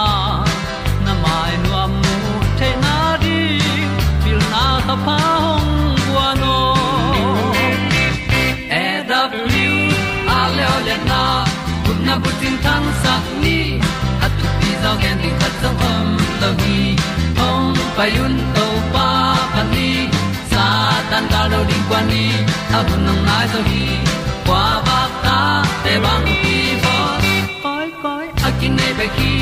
a na mai nu am mu te na di pil na ta pa hong bua no e da a le olian na kun na bu tin tan sa ni. At tu pi zo gen di khat zo om lo gi hong pai un to pa pa ni. Sa tan ga do di kwa ni. A bu nang mai zo gi kwa ba ta te bang ki bo koi koi a kin nei be ki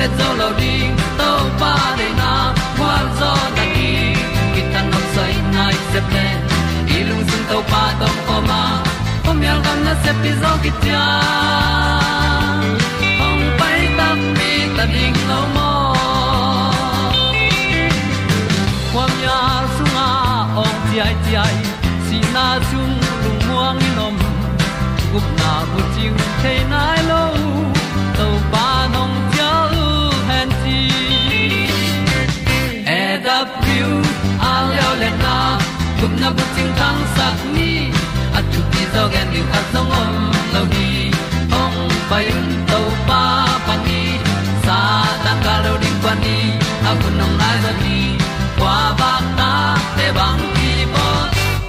le zo lo di to pa de na kwa zo ta ki ki tan nok sai nai se ple i lung sun to pa tom pa ma. Pom yal gam na se pi zo ki tia ong pai ta mi ta ding lo mo kwam ya sunga ong ti ai ti ai si na chung lung muang ni nom gup na bu chiu te na tang sat ni at tu ti zo gen ni khat song om lo ni ong pai un to pa pa ni sa ta ga lo ding pa ni. A bu nong lai za ni kwa ba ta te bang ki bo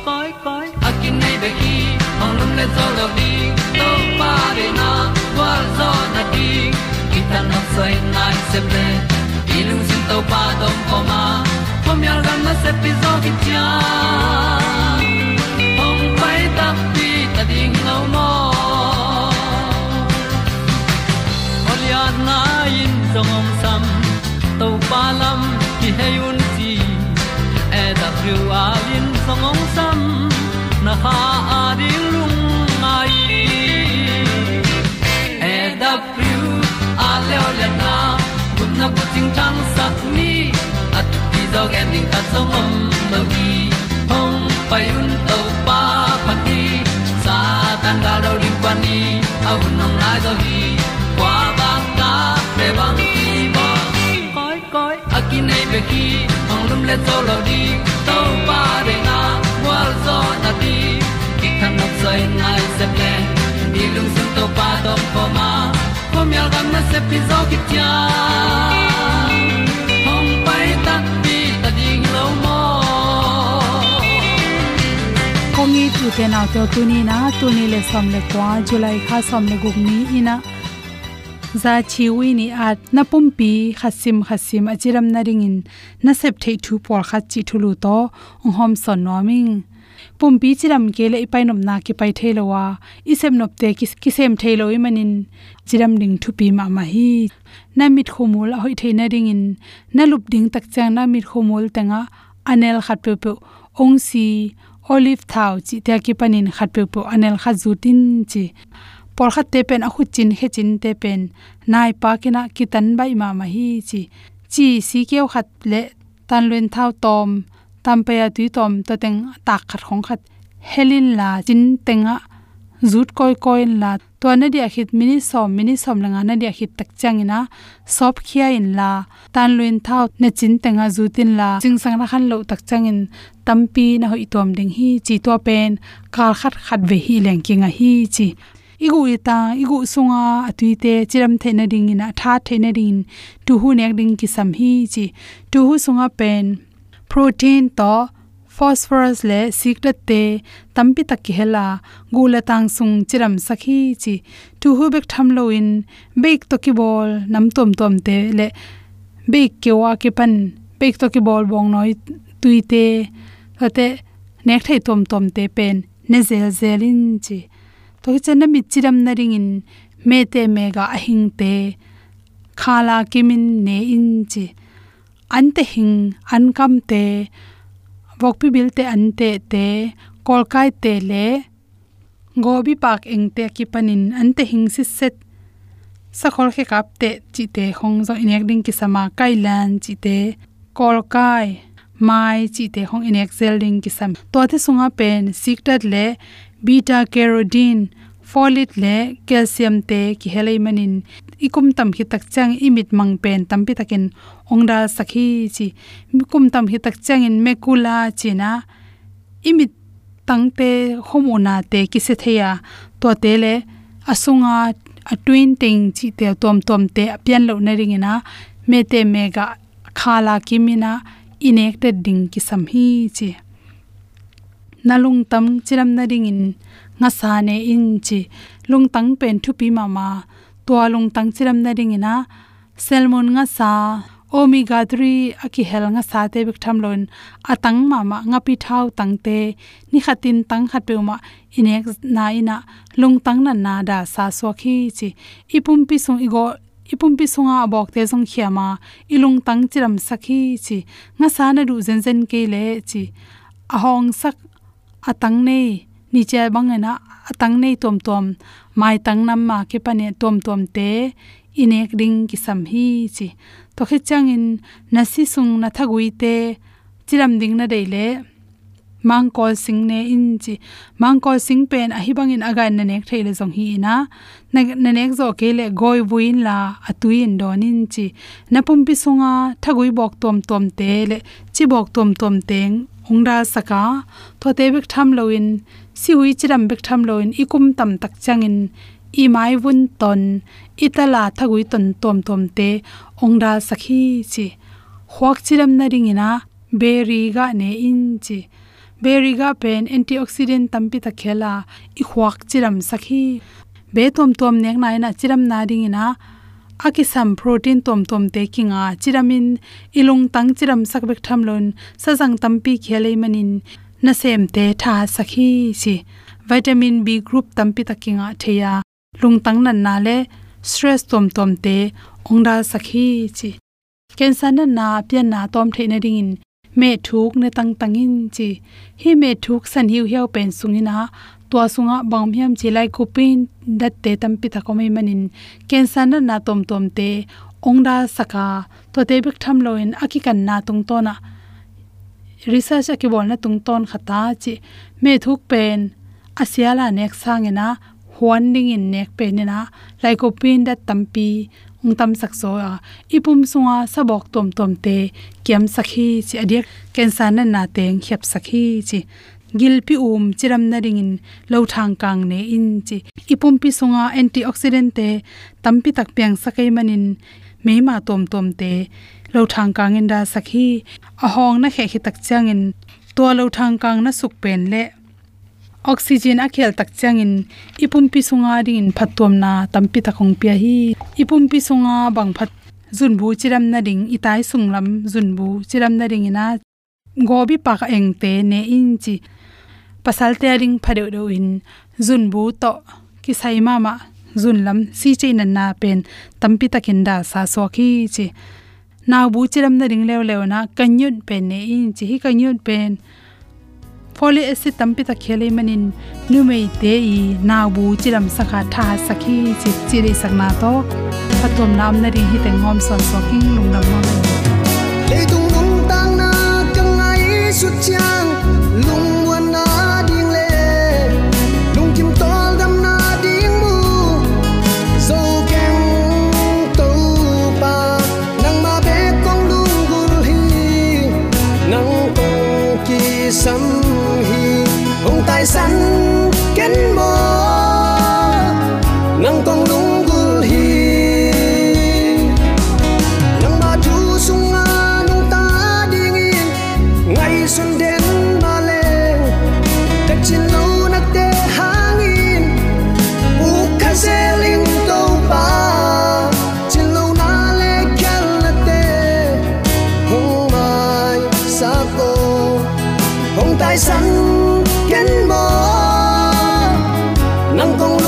koi koi a kin nei be ki ong lum le zo lo di to pa de na kwa zo na ki ta na sai nai se ple ilung sin to pa dom ko ma. Pom yal gam na se pi zo ki song om sam to pa lam ki hay un ti e da thru a à lin song om sam na ha a à di lung mai. E da thru a le le na kun na ko ting tang sat ni à at ti dog ending ta song om lo gi hong pai un to pa pa ti sa tan ga do ri pa ni au nong lai do gi bang ki bo koi koi akine nei be ki ong lum le to lo di to pa de na wal zo na di ki kan nok sai nai se ple ni lung sun to pa to pa ma ko myal gam na se pi zo ki tia hom pai ta pi ta ding lo mo kongi tu te na to tu ni na tu ni le som le kwa july kha som le gup ni ina za chiwi ni at na pumpi khasim khasim achiram na ringin na sep thei thu por kha chi thulu to, ong hom son noming pumpi chiram ke le ipai nom na ki pai thelowa isem nop te ki sem i manin chiram ding thu pi ma ma hi. Na mit khomul a hoi theina ringin na lup ding tak chang na mit khomul tanga anel khat pe pe ong si olive thau chi te ki panin khat pe pe anel kha zutin chi por kha te pen a khu chin he chin te pen nai pa kina kitan bai ma ma hi chi. Chi si keu khat le tan luen thau tom, tam pe ya tu tom ta teng tak khat khong khat. Helin la chin tenga zut koi koi la. To na dia khit mini som mini som langa na dia khit tak changina sop khia in la. Tan luin thau na chin tenga zutin la. Ching sang na khan lo tak changin tampi na hoi tom ding hi chi to pen. Kal khat khat ve hi leng a hi chi igu ita, igu sunga atuite chiram theina ding ina, tha theina ding tu hu nek ding ki sam hi chi tu hu sunga pen, protein to phosphorus le sikdat te tampi takki hela gula tang sung chiram sakhi chi tu hu bek tham lo in, bek to ki bol, nam tom tom te le, bek ke wa ke pan, bek to ki bol bong noi tuite ate nek thai tom tom te pen, ne zel zelin chi to chen na mi chiram na ring in me te mega ahing te khala kimin ne in chi. An te hing, an kam te vok pi bil te an te te kol kai te le gobi pak eng te ki panin an te hing si set sa khol khe kap te chi te khong zo inek ding ki sama kailan chi te kol kai mai chi te hong inek zel ding ki sam to the sunga pen siktat le beta carotene folate le, calcium te ki helai manin ikum tam hi tak chang, imit mang pen tampi takin ongda sakhi chi mikum tam hi tak chang in mekula china, imit tangte homona te ki se theya to te le, asunga a twin ting chi te tom tom te apian lo na ringina me te mega, khala kimina inected ding ki sam hi chi nalung tam chiram na ringin nga sa ne in chi lung tang pen thu pi mama. To lung tang chiram na ringina salmon nga sa omega 3 aki hel nga sa te bik tham lon atang ma ma nga pi thau tang te. Ni khatin tang khat pe ma inek na ina. Lung tang na na da sa so khi chi ipum pi sung igo. Ipum pi sunga abok te song khiama. Ilung tang chiram sakhi chi nga sa na du zen zen ke le chi ahong sak atang nei ni che bang na atang nei tom tom mai tang nam ma ke pane tom tom te, inek ding ki sam hi chi. To khe chang changin nasi sung na thagui te, chiram ding na dei le mang kol sing ne in chi. Mang kol sing pen a hi bang in aga na nek thei le jong hi na na nek zo ke le goi buin la atui in don in chi. Na pum pi sunga thagui bok tom tom te le, chi bok tom tom teng ongda saka, thote bik tham loin si hui chiram bik tham loin, ikum tam tak changin i mai vun ton, itala thagui ton tom tom te ongda sakhi chi, huak chiram na ringina berry ga ne in chi berry ga pen antioxidant tampi ta khela i huak chiram sakhi, be tom tom nek na na chiram na ringina akisam protein tom tom te kinga. Chiramin, ilung tang chiram sakbek thamlon sajang tampi khelei manin. Na sem te tha sakhi si. Vitamin b group tampi takinga theya. Lungtang nan na le, stress tom tom te ongda sakhi chi cancer na na, pian na tom the na ring me thuk ne tang tangin chi hi me thuk san hiu hiu pen sungina to sunga bangmhiam chi lai ko pin dat te tam pi ta ko mai manin. Cancer na na tom tom te ongda saka. To te bek tham loin aki kan na tung to na research aki bol na tung ton khata chi me thuk pen. Asiala nek sangena huan ding in nek pen ni na lai ko pin da tampi ung tam sak so, a ipum sunga sabok tom tom te kiam sakhi chi adiak. Cancer na na teng khep sakhi chi gilpi um chiram na ringin lo thang kang ne in chi. Ipum pi sunga antioxidant te tampi tak piang sakai manin meima tom tom te lo thang kang in da sakhi. Ahong na khe khi tak changin to lo thang kang na suk pen le. Oxygen a khel tak changin ipum pi sunga ring phatom na tampi takong pia hi. Ipum pi sunga bang phat zun bu chiram na ring itai sunglam zun bu chiram na ring ina. Gobi pak eng te ne in chi pasal te ring phadeu do in zun bu to ki sai ma ma zun lam si che na na pen tampi takin da sa so khi chi na bu chiram na ring lew lew na kanyut pen ne in chi, hi kanyut pen folic acid tampi ta khele manin, numei te i na bu chiram sakha tha sakhi chi chi chiri sakna to phatom nam na ri hi teng hom son so king lung nam ma le tung lung tang na chang ai su chang lung cùng tay sắn gắn bó. Nắng cùng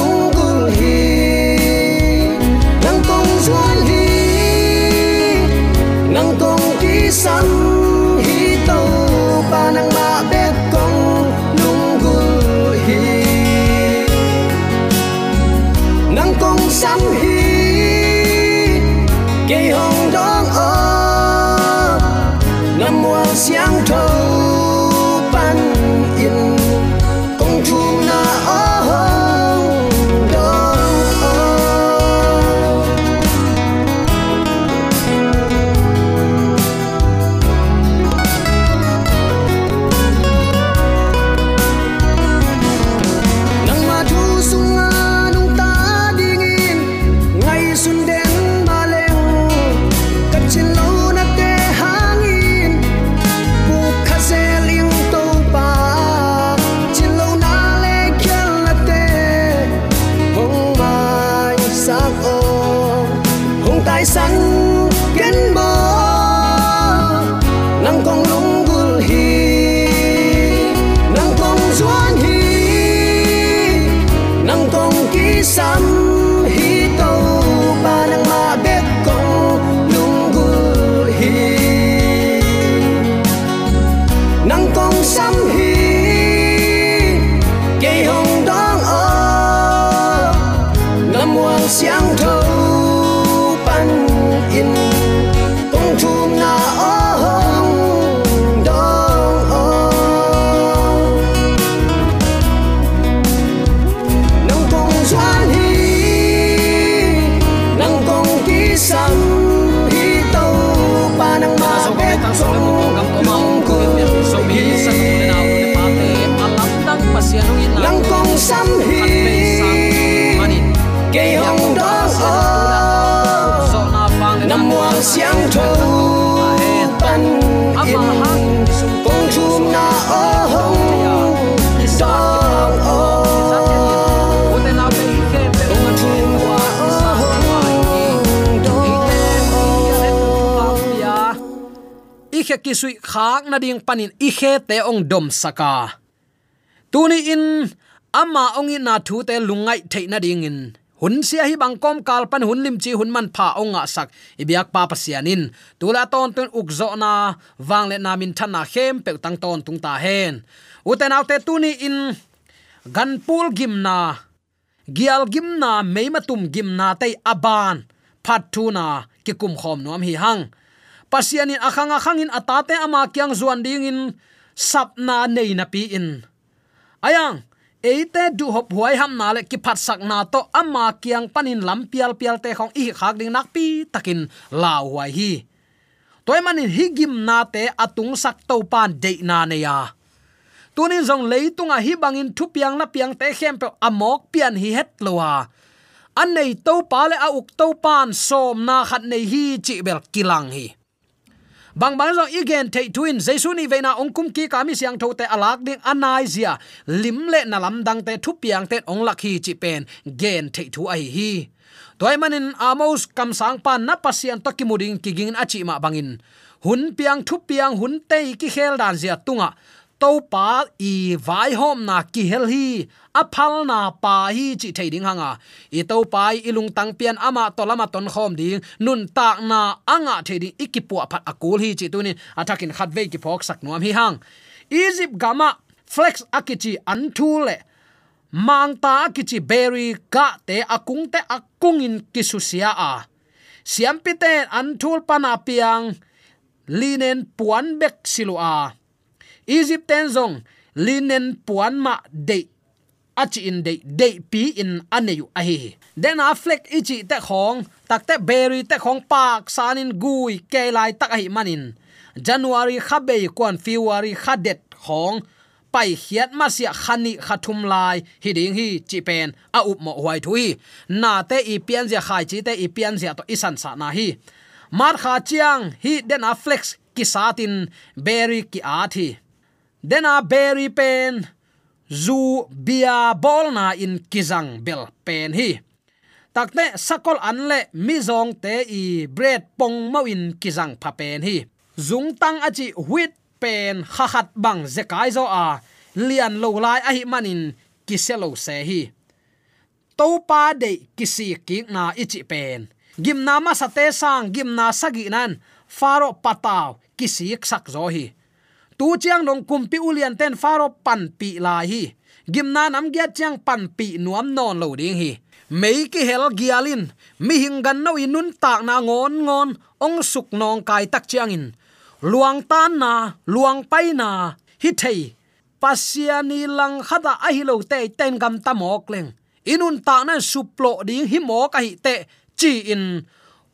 ki khe ki sui khak na ding panin i khe te ong dom saka. Tuni in ama ong in na thu te lungai theina ding in. Hun sia hi bang kom kal pan hun lim chi hun man pha ong a sak. Ibyak pa pasianin tula ton tun ukzo na wang le na min thana khem pe tang ton tung ta hen. Uten autte tuni in, gan pul gim na, gial gim na meimatum gim na te aban phat thu na, ki kum khom nuam hi hang pasianin akhang akhangin atate ama kyang zuan dingin sapna nei na pi in. Ayang, eite du hop huai ham na le ki phat sak na to ama kyang panin lam pial pial te khong i khak ding nak pi takin la huai hi. Toy manin higim na te atung sak to pan de na ne ya. Tunin zong leitunga hi bangin thu piang na piang te khem pe amok pian hi het lowa an nei to pa le a uk to pan som na khat nei hi chi bel kilang hi bang bang zo igen te twin jesu ni veina ongkum ki kami siang tho te alak ding anai zia. Lim le na lam dang te thu piang te ong lakhi chi pen, gen te thu ai hi. Toy manin amos kam sang pan na pasian to ki muding ki gin achi ma bangin. Hun piang thu piang hun te ki khel dan zia tunga to pa i vai hom na ki hel hi, a phal na pa hi chi thei ding hanga. I to pa i lung tang pian ama to lama ton khom ding, nun tak na anga thei ding ikipu phat akul hi chi tunin athakin khat ve ki phok sak nuam hi hang. Egypt gama flex akichi an mang ta akichi berry ka te akung te akung in kisusia a. Siam pite an pana piang, linen puan bek silua a egypt ten zong linen puan ma de achi in de de pi in aneyu ahi then a flek ichi te khong takte berry te khong pak sanin gui, ke lai tak ahi manin january khabe kon february khadet khong. Pai hiat ma sia khani khathum lai hiding hi, chi pen, a up mo huai thui na te i pian ja khai chi, te i pian ja to isan sa na hi. Mar kha chiang, hi den a flex ki satin berry ki a thi dena berry pen. Zu bia bol na in kizang bel pen hi. Takte sakol anle Mizong te i bread pong mawin in kizang pha pen hi. Zung tang achi wheat pen khahat bang zekai zo a. Lian lo lai a hi manin kiselo se hi. To pa de kisi ki na ichi pen. Gimna ma sate sang gimna sagi nan. Faro pataw kisi sak zo hi tu chiang nong kumpi ulian ten faro pan pi lai hi. Gimna nam gya chiang pan pi nuam non lo ding hi. Mei ki hel gialin mi hing gan no inun tak na ngon ngon. Ong suk nong kai tak chiang in. Luang tan na, luang pai na. Hi thei pasiani lang khada a hi lo te ten gam ta mok leng. Inun ta na suplo ding hi mo ka hi te chi in.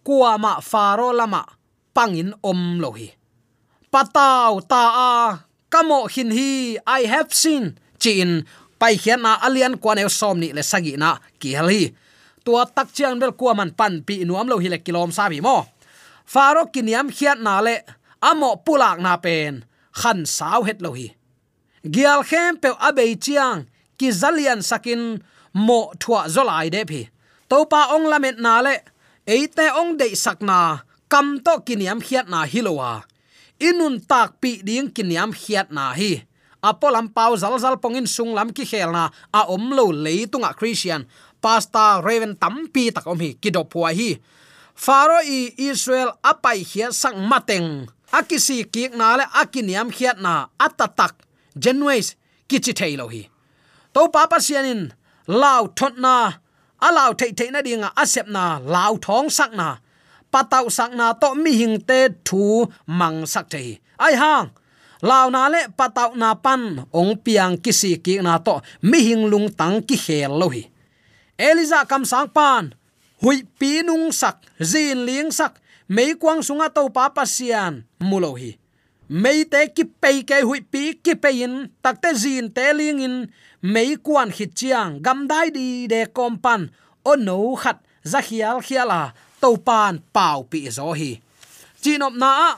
Kuama faro lama pangin om lo hi patau ta a. Kamo hin hi, i have seen. Chin pai khian na alian kwa ne som ni le sagi na. Ki hal hi. Tua tak chiang bel kwa man pan pi nuam lo hi le kilom sa bi mo. Faro kiniam khiat na le amo pulak na pen khan saw het lo hi. Gial khem pe abei chiang, ki zalian sakin mo thua zolai de phi. To pa ong lamet na le eite ong de sakna kam to kiniam khiat na hilowa inun tak pi ding kiniam khiat na hi. Apolam pau zal zal pongin sung lam ki khelna a om lo leitunga christian. Pasta raven tampi tak om hi kido puai hi. Faro i israel apai hia sang mateng. Akisi ki na le akiniam khiat na. Atatak genways kichi thailo hi. To papa sianin lau thot na. Alaw thei thei na dinga asep na. Lau thong sak na patau sakna to mi hing te thu mang sak thei ai hang lao na le patau na pan, ong piang kisi ki na to mi hing lung tang ki hel lo hi. Eliza kam sang pan, hui pi nung sak, zin liang sak, mei kwang sunga to pa pasian mulo hi. Mei te ki pe ke hui pi ki pe in takte zin te ling in, mei kwan khit chiang gam dai di de kompan o no khat za khial khiala to pan pau pi zo hi. Chinop na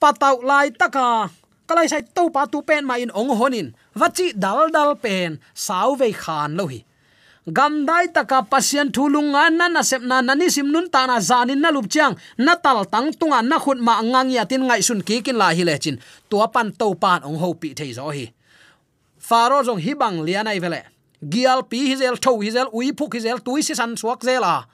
patau lai taka. Kalai sai to pa tu pen ma in ong honin. Vachi dal dal pen sau ve khan lo hi. Gam dai taka pasien thulunga na na sep na nani sim nun ta na zanin na lup chang na tal tang tunga na khut ma ngang ya tin ngai sun ki kin la hi le chin. Tua pan to pan ong ho pi thei zo hi. Faro jong hibang lianai vele. Gial pi hizel thau hizel ui phuk hizel tuisi san suak zela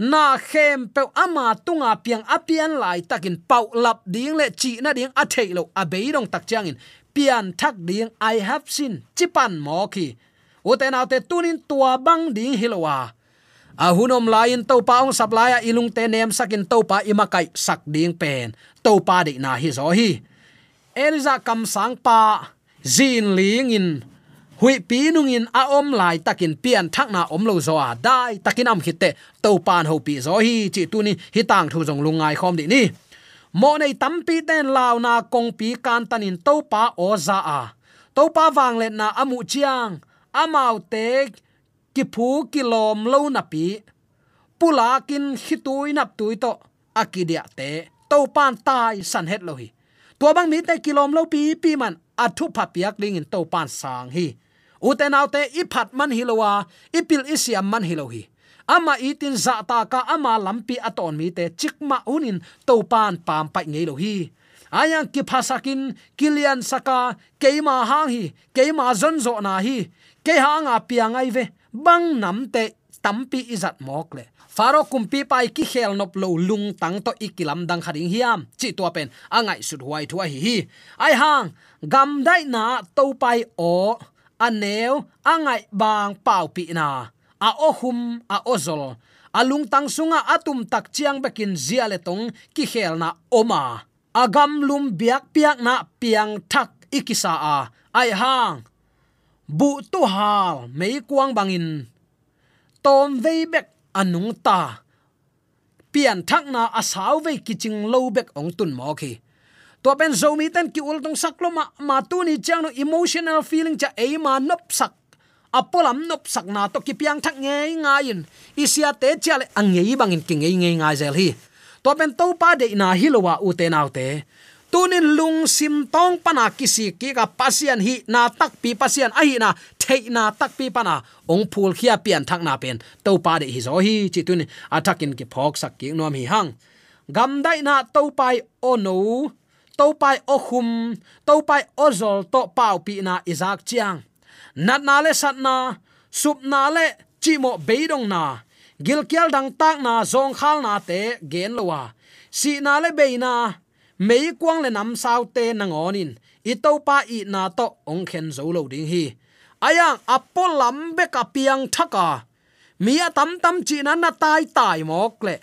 na khem pe ama tunga piang apian lai takin pau lap ding le chi na ding a thei lo a bei dong tak chang in. Pian thak ding, i have seen chipan mo ki. Uten autte tunin tua bang ding hilowa a hunom lain to pa ong saplaya ilung te nem sakin to pa imakai sak ding pen. To pa de na hi zo hi. Eliza kam sang pa, zin ling in hui pi nung in a om lai takin pian thak na om lo zo a dai takin am khitte to pan ho pi zo hi chi tu ni hi tang thu jong lungai khom di ni. Mo nei tam pi ten lao na kong pi kan tanin to pa o za a. To pa wang le na amu chiang amau te ki phu ki lom lo na pi. Pula kin hitui nap tui to akidia te to pan tai san het lo hi. Tua bang mi te kilom lo pi pi man athu phapiak ling in to pan sang hi uten autte i phat man hilowa, ipil isiam man hilohi. Ama itin za ta ka ama lampi aton mi te chikma unin to pan pam pai ngei lohi. Ayang ki phasakin, kilian saka keima hang hi keima zon zo na hi ke hanga piangai ve, bang nam te tampi izat mokle faro kumpi pai ki khel nop lo lung tang to ikilam dang kharing hiam, chi to pen, angai sut huai thua hi hi. Ai hang, gam dai na to pai o aneu angai bang pau pi na. A o hum, a ozol alung tang sunga atum tak chiang bekin zia le tong ki khel na oma. Agam lum biak piak na piang thak ikisa a. Ai hang. Bu tu hal, mei kuang bangin. Tom vei bek anung ta. Pian thak na asaw vei kiching lo bek ong tun mo khi to pen zo mi ten ki ul tong sak lo ma ma tu ni chang no emotional feeling cha e ma nop sak. Apolam nop sak na to ki piang thak nge nga in. Isia te chale angei bangin ki nge nge nga zel hi. To pen to pa de na hilowa u te nau te. Tunin lung sim tong pana kisi ki ka pasian hi na tak pi pasian a hi na, thei na tak pi pana ong phul khia pian thak na pen. To pa de hi zo hi chi tun atakin ki phok sak ki nom hi hang. Gam dai na to pai o no to pai o khum to pai o zol to pau pi na izak chiang. Nat na le sat na, sup na le chi mo beidong na. Gil kial dang tak na zong khal na te gen lowa si na le be na, mei kwang le nam sao te nang onin i to pa i na to ong khen zo lo ding hi. Ayang apolam be ka piang thaka. Mi tam tam chi na na tai tai mok le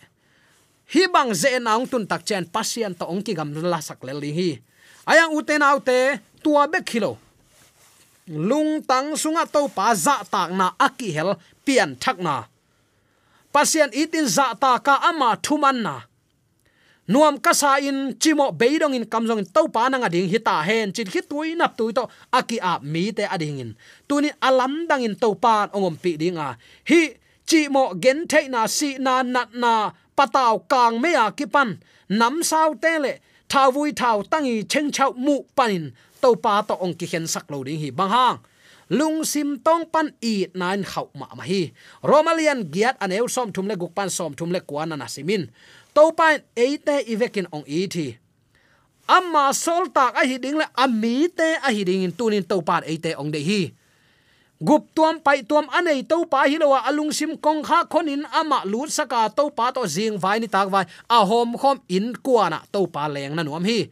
hi bang ze naung tun tak chen pasien to ong ki gam la sak le li hi. Ayang uten autte tua be khilo. Lung tang sunga to pa za tak na aki hel pian thak na. Pasien itin za ta ka ama thuman na. Nuam kasa in chimo beidong in kamjong in topa na nga ding hita hen chin khit tui nap tui to aki a mi te ading in. Tuni alam dang in topa ongom pi dinga. Hi chimo gen the na si na nat na pataw kang me kipan nam sao te le. Thao vui thao tangi cheng chau mu panin. To pa to ong ki khen sak lo ding hi bang hang. Lung sim tong pan i nine khau ma ma hi. Romalian giat aneu som thum le guk pan som thum le kwana na simin to pan eite ivekin ong i thi. Amma sol tak a hi ding le ami te a hi ding in tunin to pan te ong de hi gup tuam pai tuam anei to pa hi alung sim kong kha khonin ama lut saka to pa to jing vai ni tak vai. A hom khom in kuana to pa leng na nuam hi.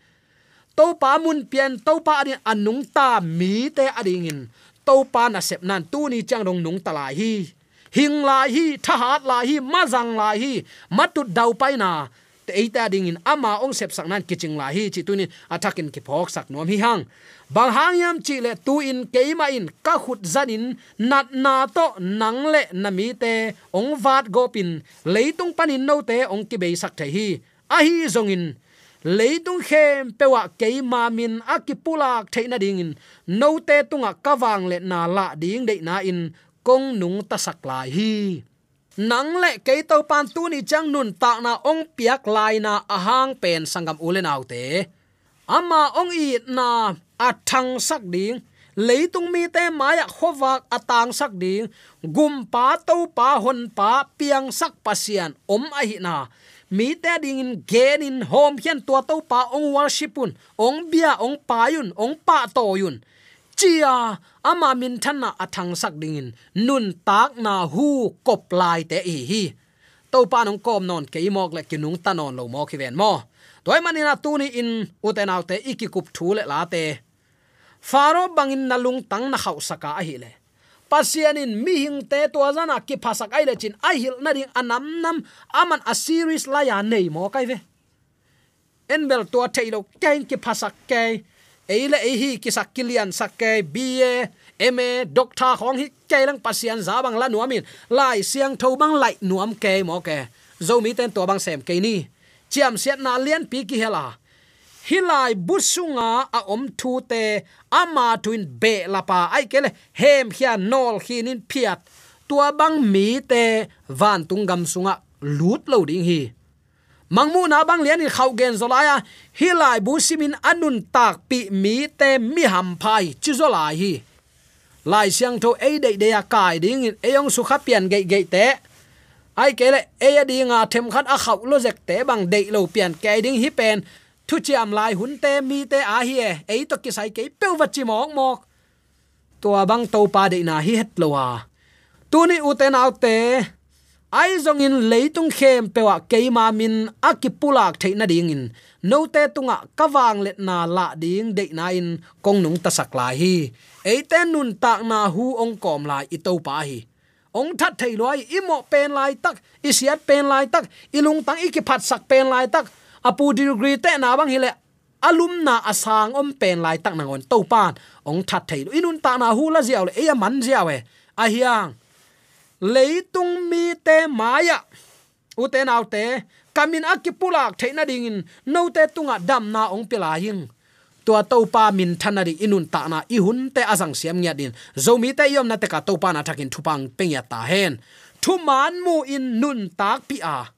To pa mun pian to pa ani anung ta mi te ading in. To pa na sep nan tu ni chang dong nung tala hi. Hing la hi, thahat la hi, mazang la hi, matut dau pai na te eita ding in ama ong sep sak nan kiching la hi, chi tunin atakin ki phok sak nuam hi hang bang hang yam chi le tu in keima in ka khut zanin nat na to nang le nami te ong vat gopin leitung panin no te ong ki be sak the hi, a hi zong in. Leitung khem pewa keima min akipulak theina ding in. No te tunga kawang le na la ding de na in kong nung ta sak lai hi. Nang le ke to pan tu ni chang nun ta na ong piak lai na ahang pen sangam ulen autte ama ong i na athang sak ding leitung mi te maya khowak atang sak ding gum pa to pa hon pa, piang sak pasian om a hi na mi te ding in gen in hom hian tua to pa, ong worshipun ong bia, ong payun ong pa to yun. Chia, ama min than na athang sak ding in. Nun tak na hu kop lai te hi hi. To pa nong kom non, ke imok le kinung tanon lo mo ki ven mo. Toy manina tu ni in uten autte ikikup thule la te faro bangin nalung tang na khau saka a hi le. Pasianin mi hing te to zana ki phasak ai le chin ai hil na ding anam nam aman a series la ya nei mo kai ve. Enbel to thailo kain ki phasak kai eile e hi ki sak kilian sak ke ba ma doctor khong hi ke lang pasian za bang la nuamin lai siang tho bang lai nuam ke mo ke. Zo mi ten to bang sem ke ni. Chiam siat na lian pi ki hela hilai busunga a om thu te ama tuin be lapa. Ai kele hem hia nol hinin phiat. Tua bang mi te van tung gam sunga lut lo ding hi. Mangmu na bang lian in khau gen zolaya, hilai bu simin anun tak pi mi te mi ham phai chi zolai hi. Lai siang tho ei dei dei ya kai ding in eyong su kha pian ge ge te. Ai kele ei ding a them khat a khau lo zek te bang dei lo pian ke ding hi pen thu chiam lai hun te, mi te a hi e. Ei to ki sai ke pe wat chi mok mok. Tua abang to pa de na hi het lo wa tu ni u te nau te. Ai zong in leitung khem pewa keima min akipulak theina ding in. No te tunga kawang let na la ding de na in. Kong nung ta sak lai hi. Ei te nun tak na hu ong kom lai i to pa hi. Ong that thei loi, i mo pen lai tak, i siat pen lai tak, i lung tang i ki phat sak pen lai tak apu degree te na bang hile alum na asang om pen lai tak nangon to pan ong that thei inun ta na hu la ziaw le e man ziaw e a hiang leitung mi te maya. Uten nau te kamin akipulak theina dingin, no te tunga dam na ong pila hing. Tua to pa min thanari inun ta na i hun te azang siam nya din. Zomi te yom na te ka topa na thakin thupang pengya ta hen. Thuman mu in nun tak pi a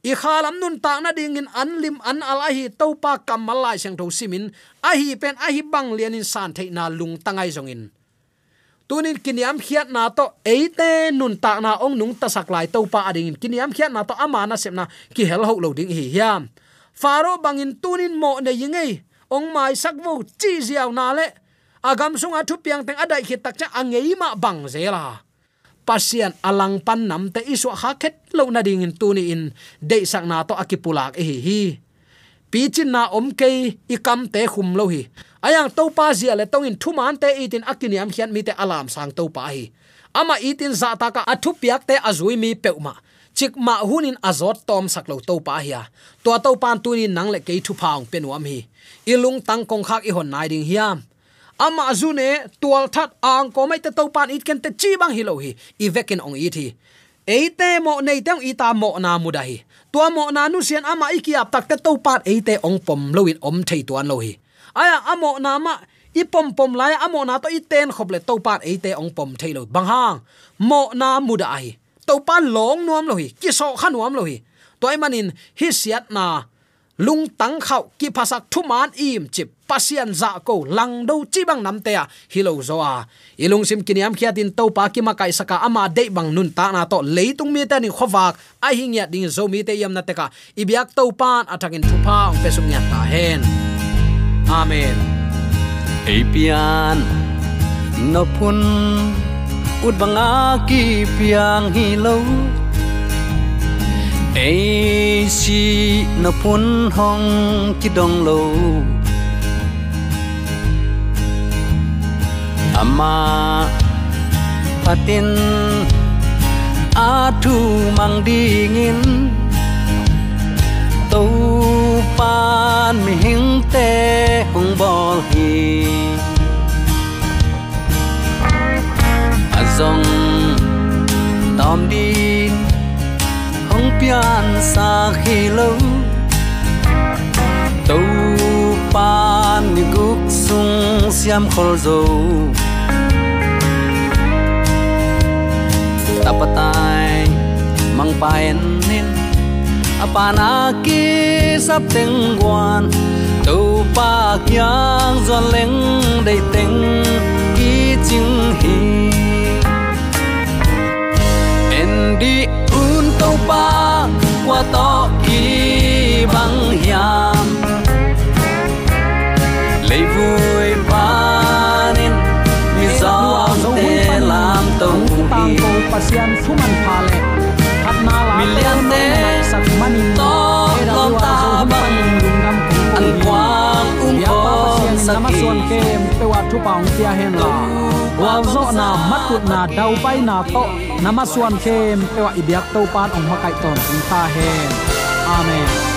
i khalam nun ta na ding in an lim an al hi to pa kamal lai sang tho simin. Ahi pen ahi bang lian in san thei na lung tangai zong in. Tunin kiniam khiat na to eite nun ta na ong nung ta sak lai to pa ading kiniam khiat na to amana sepna ki hel ho lo ding hi hiam. Faro bangin tunin mo ne yingei ong mai sak vo chi ziaw na le. Agam sunga thu piang teng adai khit tak cha angei ma bang zela pasian alang pan nam te isu ha khet lo na ding in tuni in de sak na to akipulak e hi hi. Pi chin na om ke i kam te khum lo hi. Ayang to pa zia le tong in thu man te itin akiniam khian mi te alam sang to pa hi. Ama itin za ta ka athu piak te azui mi peuma chik ma hunin azot tom saklo to pa hi to to pan tunin nang le ke thu phaung penuam hi. Ilung tang kong khak i hon nai ding hiam ama azune tual that ang ko mai te to pan it ken te chi bang hi lo hi. I vekin ong i thi eite mo nei tang ita mo na mudahi tua mo na nu sian ama ikiap tak te to pan eite ong pom loin om thei tuan lo hi. Aya, amo na ma, i pom pom lai, amo na to i ten khop le to pan eite ong pom thei lo bang hang. Mo na mudahi to pan long nuam lo hi. Ki so khanuam lo hi. Toy manin, hi siat na lung tang khau ki phasak thu man im chi pasian za ko, lang do chi bang nam te a. Hilo zo a. Ilung sim kiniam khia tin to pa ki ma kai saka ama de bang nun ta na to. Leitung mi ta ni khowak a hing ya ding zo mi te yam na te ka. Ibyak to pan atakin thu pa, ong pesum nya ta hen. Amen. Apian no pun ut banga ki piang hi lo e si no pun hong ki dong lo ama à patin a thu mang dingin tàu pan mi hing te hong bol hi azong à tom din bian sa khi lâu. Tàu pan mi guk sung siam khol zo tapatai mang paen nin apana ki sap teng guan tu pa kyang zon leng dei teng ki ching hi to ki bang hiam lấy vui panin mi zo te lam to tang hi ko pasian thuman pha le khat na la Million te sak manin to lom ta bang an quang um ko pasian sa nama kem pe wa thu paung tia hen la wa zo na matut na dau pai na to namaswan khem kem pe ibyak to pan ong makai ton ta hen amen.